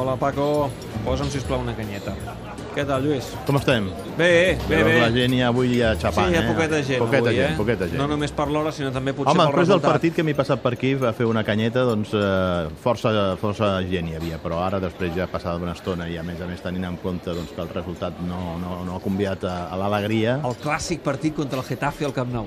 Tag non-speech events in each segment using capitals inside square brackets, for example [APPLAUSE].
Hola, Paco. Posa'm, sisplau, una canyeta. Què tal, Lluís? Com estem? Bé, bé, bé. La gent ja avui ja Sí, xapant, hi ha eh? poqueta gent poqueta avui, gent, eh? Poqueta gent. No només per l'hora, sinó també potser Home, pel després del resultat. partit que m'he passat per aquí a fer una canyeta, doncs eh, força, força gent hi havia, però ara després ja passada una estona i a més a més tenint en compte doncs, que el resultat no, no, no ha convidat a, a l'alegria, El clàssic partit contra el Getafe al Camp Nou.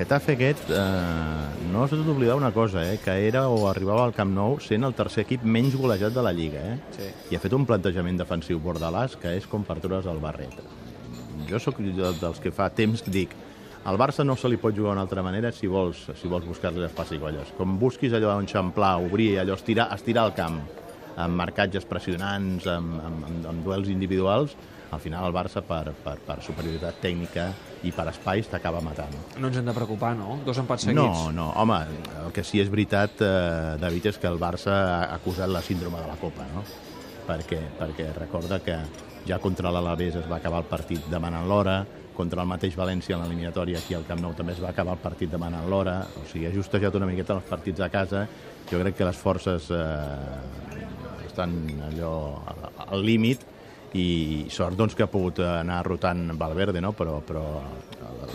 Getafe aquest eh, no s'ha d'oblidar una cosa, eh, que era o arribava al Camp Nou sent el tercer equip menys golejat de la Lliga, eh? Sí. i ha fet un plantejament defensiu bordalàs que és com per treure's el barret. Jo sóc dels que fa temps que dic al Barça no se li pot jugar d'una altra manera si vols, si vols buscar-li les passigolles. Com busquis allò enxamplar, obrir, allò estirar, estirar el camp, amb marcatges pressionants, amb, amb, amb, amb duels individuals, al final el Barça, per, per, per superioritat tècnica i per espais, t'acaba matant. No ens hem de preocupar, no? Dos empats seguits. No, no, home, el que sí és veritat, eh, David, és que el Barça ha acusat la síndrome de la Copa, no? Perquè, perquè recorda que ja contra l'Alavés es va acabar el partit demanant l'hora, contra el mateix València en l'eliminatòria aquí al Camp Nou també es va acabar el partit demanant l'hora, o sigui, ha justejat una miqueta els partits a casa, jo crec que les forces eh, estan allò al- al límit i sort doncs, que ha pogut anar rotant Valverde, no? però, però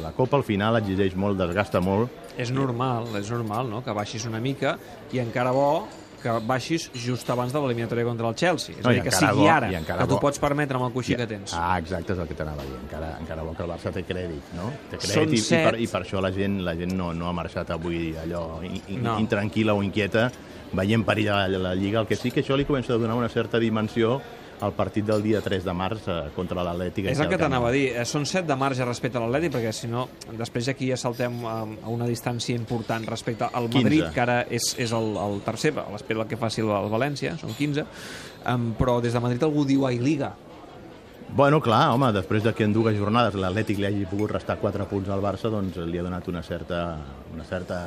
la Copa al final exigeix molt, desgasta molt, És normal, és normal, no?, que baixis una mica i encara bo que baixis just abans de l'eliminatòria contra el Chelsea. És No, a i dir, que sigui bo, ara, i que t'ho pots permetre amb el coixí que tens. Ah, exacte, és el que t'anava a dir. Encara, encara bo que el Barça té crèdit, no? Té crèdit i, i, set. per, i per això la gent, la gent no, no ha marxat avui allò in, in, No. intranquil·la o inquieta, veient perill a la, la Lliga. El que sí que això li comença a donar una certa dimensió al partit del dia 3 de març eh, contra l'Atlètic. És el que t'anava a dir. Eh, Són 7 de marge respecte a l'Atlètic, perquè si no, després aquí ja saltem a, a una distància important respecte al 15. Madrid, que ara és, és el, el tercer, a l'espera que faci el, el València, són 15, um, però des de Madrid algú diu ai Liga. Bueno, clar, home, després de que en dues jornades l'Atlètic li hagi pogut restar 4 punts al Barça, doncs li ha donat una certa, una certa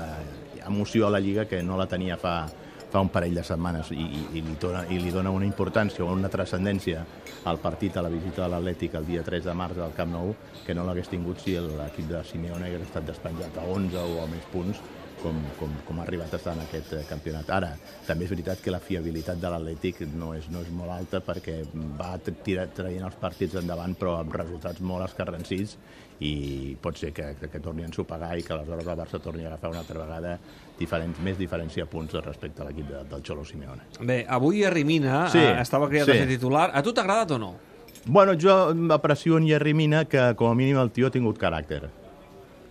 emoció a la Lliga que no la tenia fa, fa un parell de setmanes i, i, i, li dona, i li dona una importància o una transcendència al partit, a la visita de l'Atlètic el dia 3 de març al Camp Nou que no l'hagués tingut si l'equip de Simeone hagués estat despenjat a 11 o a més punts com, com, com ha arribat a estar en aquest eh, campionat. Ara, també és veritat que la fiabilitat de l'Atlètic no, és, no és molt alta perquè va tirar, traient els partits endavant però amb resultats molt escarransits i pot ser que, que, que torni a ensopegar i que aleshores el Barça torni a agafar una altra vegada diferents, més diferència de punts respecte a l'equip de, del Xolo Simeone. Bé, avui Arrimina Sí, eh, estava criat sí. a ser titular. A tu t'ha agradat o no? Bueno, jo aprecio en Jerry Mina que com a mínim el tio ha tingut caràcter.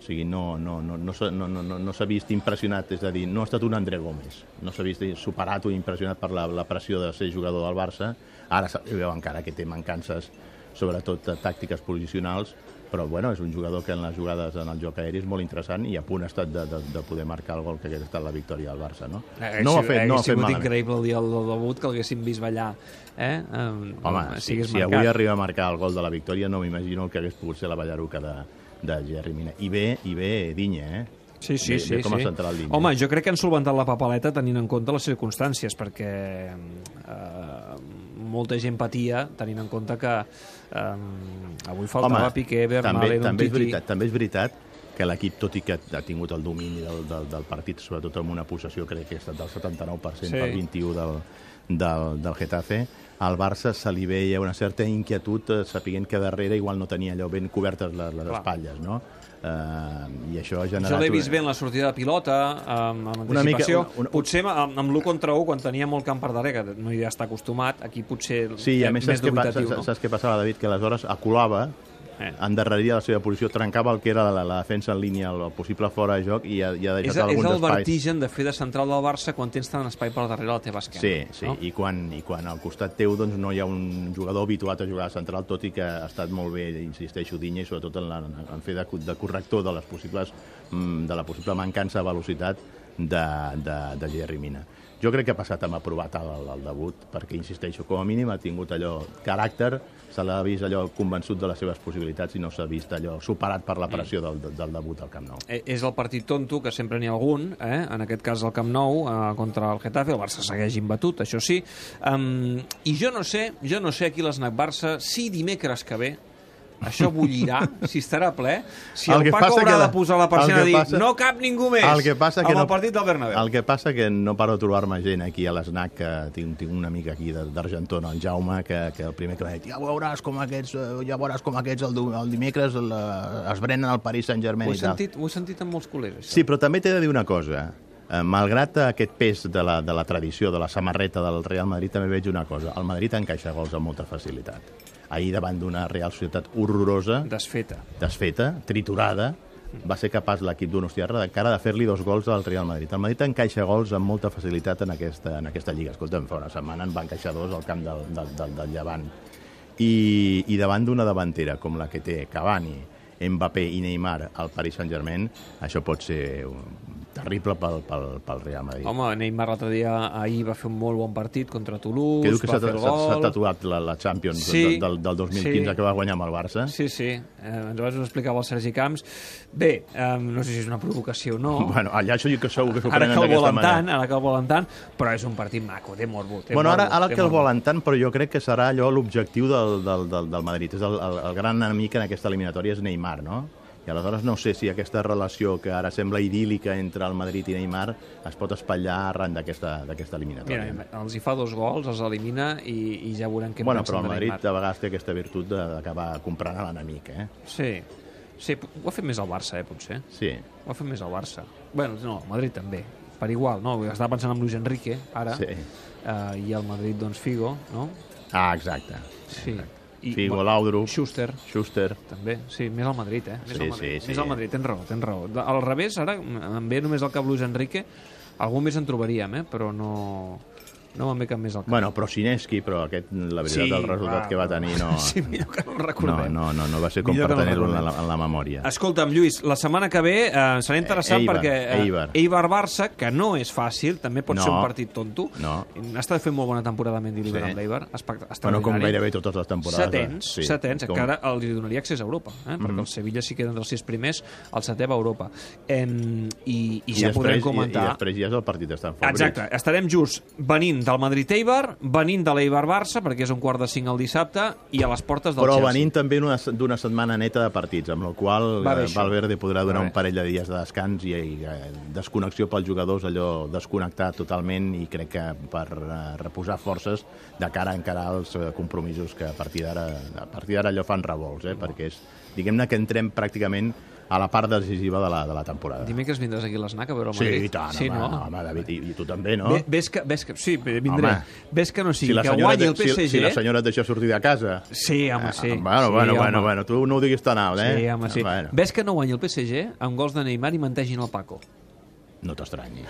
Sigui, no, no, no, no, no, no, no, s'ha vist impressionat, és a dir, no ha estat un André Gómez. No s'ha vist superat o impressionat per la, la pressió de ser jugador del Barça. Ara veu encara que té mancances, sobretot eh, tàctiques posicionals, però bueno, és un jugador que en les jugades en el joc aeri és molt interessant i a punt ha estat de, de, de poder marcar el gol que hagués estat la victòria del Barça, no? Hauria no ho ha fet, no ha fet sigut malament. increïble el dia del debut que l'haguéssim vist ballar. Eh? Um, Home, si, si avui arriba a marcar el gol de la victòria, no m'imagino el que hagués pogut ser la ballaruca de, de Jerry Mina. I bé, i bé Dinya, eh? Sí, sí, Bé- sí. bé com sí. central Dinya. Home, jo crec que han solventat la papaleta tenint en compte les circumstàncies, perquè eh, molta gent patia tenint en compte que eh, avui faltava Piqué, Bernal, també, també, és veritat, també és veritat que l'equip, tot i que ha tingut el domini del, del, del partit, sobretot amb una possessió, crec que ha estat del 79% Sí. per 21 del, del, del Getafe, al Barça se li veia una certa inquietud eh, sapiguent que darrere igual no tenia allò ben cobertes les, les Clar. espatlles, no? Uh, I això ha generat... Jo l'he vist una- bé en la sortida de pilota, amb, amb Una mica- anticipació. una- una- Potser amb, amb l'1 contra 1, quan tenia molt camp per darrere, que no hi està acostumat, aquí potser Sí, i a eh, més, saps què, dubitatiu, saps, què passava, David? Que aleshores acolava, Eh. endarreria la seva posició, trencava el que era la, la defensa en línia, el, possible fora de joc, i ha, i ha És, deixat és alguns el espais. vertigen de fer de central del Barça quan tens tant espai per darrere a la teva esquena. Sí, sí, No? I, quan, i quan al costat teu doncs, no hi ha un jugador habituat a jugar a central, tot i que ha estat molt bé, insisteixo, Dinya, i sobretot en, la, en fer de, de corrector de, les possibles, mm, de la possible mancança de velocitat de, de, de Jerry Mina. Jo crec que ha passat amb aprovat el, el, debut, perquè, insisteixo, com a mínim ha tingut allò caràcter, se l'ha vist allò convençut de les seves possibilitats i no s'ha vist allò superat per la pressió del, del debut al Camp Nou. Eh, És el partit tonto, que sempre n'hi ha algun, eh? en aquest cas el Camp Nou, eh, contra el Getafe, el Barça segueix imbatut, això sí. Um, I jo no sé, jo no sé aquí l'Snac Barça, si dimecres que ve això bullirà, si estarà ple, si El el, Paco haurà que- de posar la persiana que i dir passa- no cap ningú més El que passa que amb no, el partit del Bernabéu. El que passa que no paro de trobar-me gent aquí a l'SNAC, que tinc, tinc un amic aquí d'Argentona, el Jaume, que, que el primer que m'ha dit ja veuràs com aquests, eh, ja veuràs com aquests el, el dimecres el, eh, es brenen al Paris Saint-Germain Ho he, sentit, ho he sentit amb molts col·legues, això. Sí, però també t'he de dir una cosa. Eh, malgrat aquest pes de la, de la tradició, de la samarreta del Real Madrid, també veig una cosa. El Madrid encaixa gols amb molta facilitat. Ahir, davant d'una Real Societat horrorosa, Desfeta. desfeta, triturada, va ser capaç l'equip d'Unostiarra encara de fer-li dos gols al Real Madrid. El Madrid encaixa gols amb molta facilitat en aquesta, en aquesta lliga. Escolta'm, fa una setmana en va encaixar dos al camp del, del, del, del Llevant. I, I davant d'una davantera com la que té Cavani, Mbappé i Neymar al Paris Saint-Germain, això pot ser terrible pel, pel, pel Real Madrid. Home, Neymar l'altre dia ahir va fer un molt bon partit contra Toulouse, que diu que va s'ha fer el s'ha- s'ha gol... tatuat la, la Champions Sí, del, del 2015 sí. que va guanyar amb el Barça. Sí, sí, eh, ens ho explicava el Sergi Camps. Bé, eh, no sé si és una provocació o no, [LAUGHS] Bueno, allà això que segur que s'ho ara prenen d'aquesta manera. tant, ara que el volen tant, però és un partit maco, té morbo. Té Bueno, ara, morbo, ara té que el volen tant, però jo crec que serà allò l'objectiu del, del, del, del Madrid. És el, el, el gran enemic en aquesta eliminatòria és Neymar, no? I aleshores no sé si aquesta relació que ara sembla idíl·lica entre el Madrid i Neymar es pot espatllar arran d'aquesta eliminatòria. Mira, els hi fa dos gols, els elimina i, i ja veurem què bueno, pensen però el de Madrid Neymar. a vegades té aquesta virtut de- d'acabar comprant a l'enemic, eh? Sí, sí, ho ha fet més el Barça, eh, potser. Sí. Ho ha fet més el Barça. Bueno, no, el Madrid també. Per igual, no? Estava pensant en Luis Enrique, ara, Sí. eh, i el Madrid, doncs, Figo, no? Ah, exacte. Sí. I, Figo, Laudrup, Schuster, Schuster. també. Sí, més al Madrid, eh? Més Sí, al Madrid. sí, sí. Més al Madrid, tens raó, tens raó. Al revés, ara em ve només al cap Luis Enrique, algú més en trobaríem, eh? Però no, no me'n ve cap més al cap. Bueno, però Sineski, però aquest, la veritat, Sí, el resultat va, que va tenir no... [LAUGHS] Sí, millor que no el No, recordem. no, no, no va ser com Millor per que no tenir-lo en, la, en la memòria. Escolta'm, Lluís, la setmana que ve eh, serà interessant Eibar, perquè eh, Eibar. Eibar-Barça, que no és fàcil, també pot No. ser un partit tonto. No. Estat fent molt bona temporada Mendy Sí. amb l'Eibar. Bueno, com gairebé totes les temporades. Setens, sí. setens, Com- que ara els donaria accés a Europa, eh? perquè el Sevilla sí queda entre els sis primers, el setè va a Europa. Em, i, I ja podrem comentar... I, I després ja és el partit d'estar favorits. Exacte, estarem just venint del Madrid-Eibar, venint de l'Eibar-Barça, perquè és un quart de cinc el dissabte, i a les portes del Però Chelsea. venint també d'una setmana neta de partits, amb la qual Va bé, eh, això. Valverde podrà donar bé. un parell de dies de descans i, i eh, desconnexió pels jugadors, allò desconnectar totalment i crec que per eh, reposar forces de cara a encarar els eh, compromisos que a partir d'ara a partir d'ara allò fan revolts, eh, perquè és, diguem-ne que entrem pràcticament a la part decisiva de la, de la temporada. Dimecres vindràs aquí a l'ESNAC a veure el Sí, Madrid. i tant, sí, home, no? no, home, David, i, i tu també, no? Ve- Ves que, ves que, sí, vindré. Home. Ves que no sigui, si que guanyi el si- PSG... Si, la senyora et deixa sortir de casa... Sí, home, sí. Ah, bueno, sí, bueno, home. bueno, bueno, tu no ho diguis tan alt, eh? Sí, home, sí. Bueno, Ves que no guanyi el PSG amb gols de Neymar i mentegin el Paco. No t'estranyi.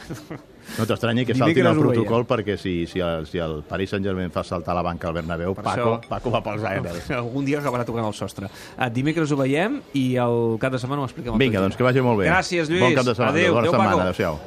No t'estranyi que saltin el protocol perquè si, si, el, si el Paris Saint-Germain fa saltar la banca al Bernabéu, Per Paco, això- Paco va pels aires. [LAUGHS] Algun dia acabarà tocant el sostre. Uh, dimecres ho veiem i el cap de setmana ho expliquem. Vinga, doncs que vagi molt bé. Gràcies, Lluís. Bon cap de setmana. Adéu. Bona Adéu, setmana. Adéu-siau.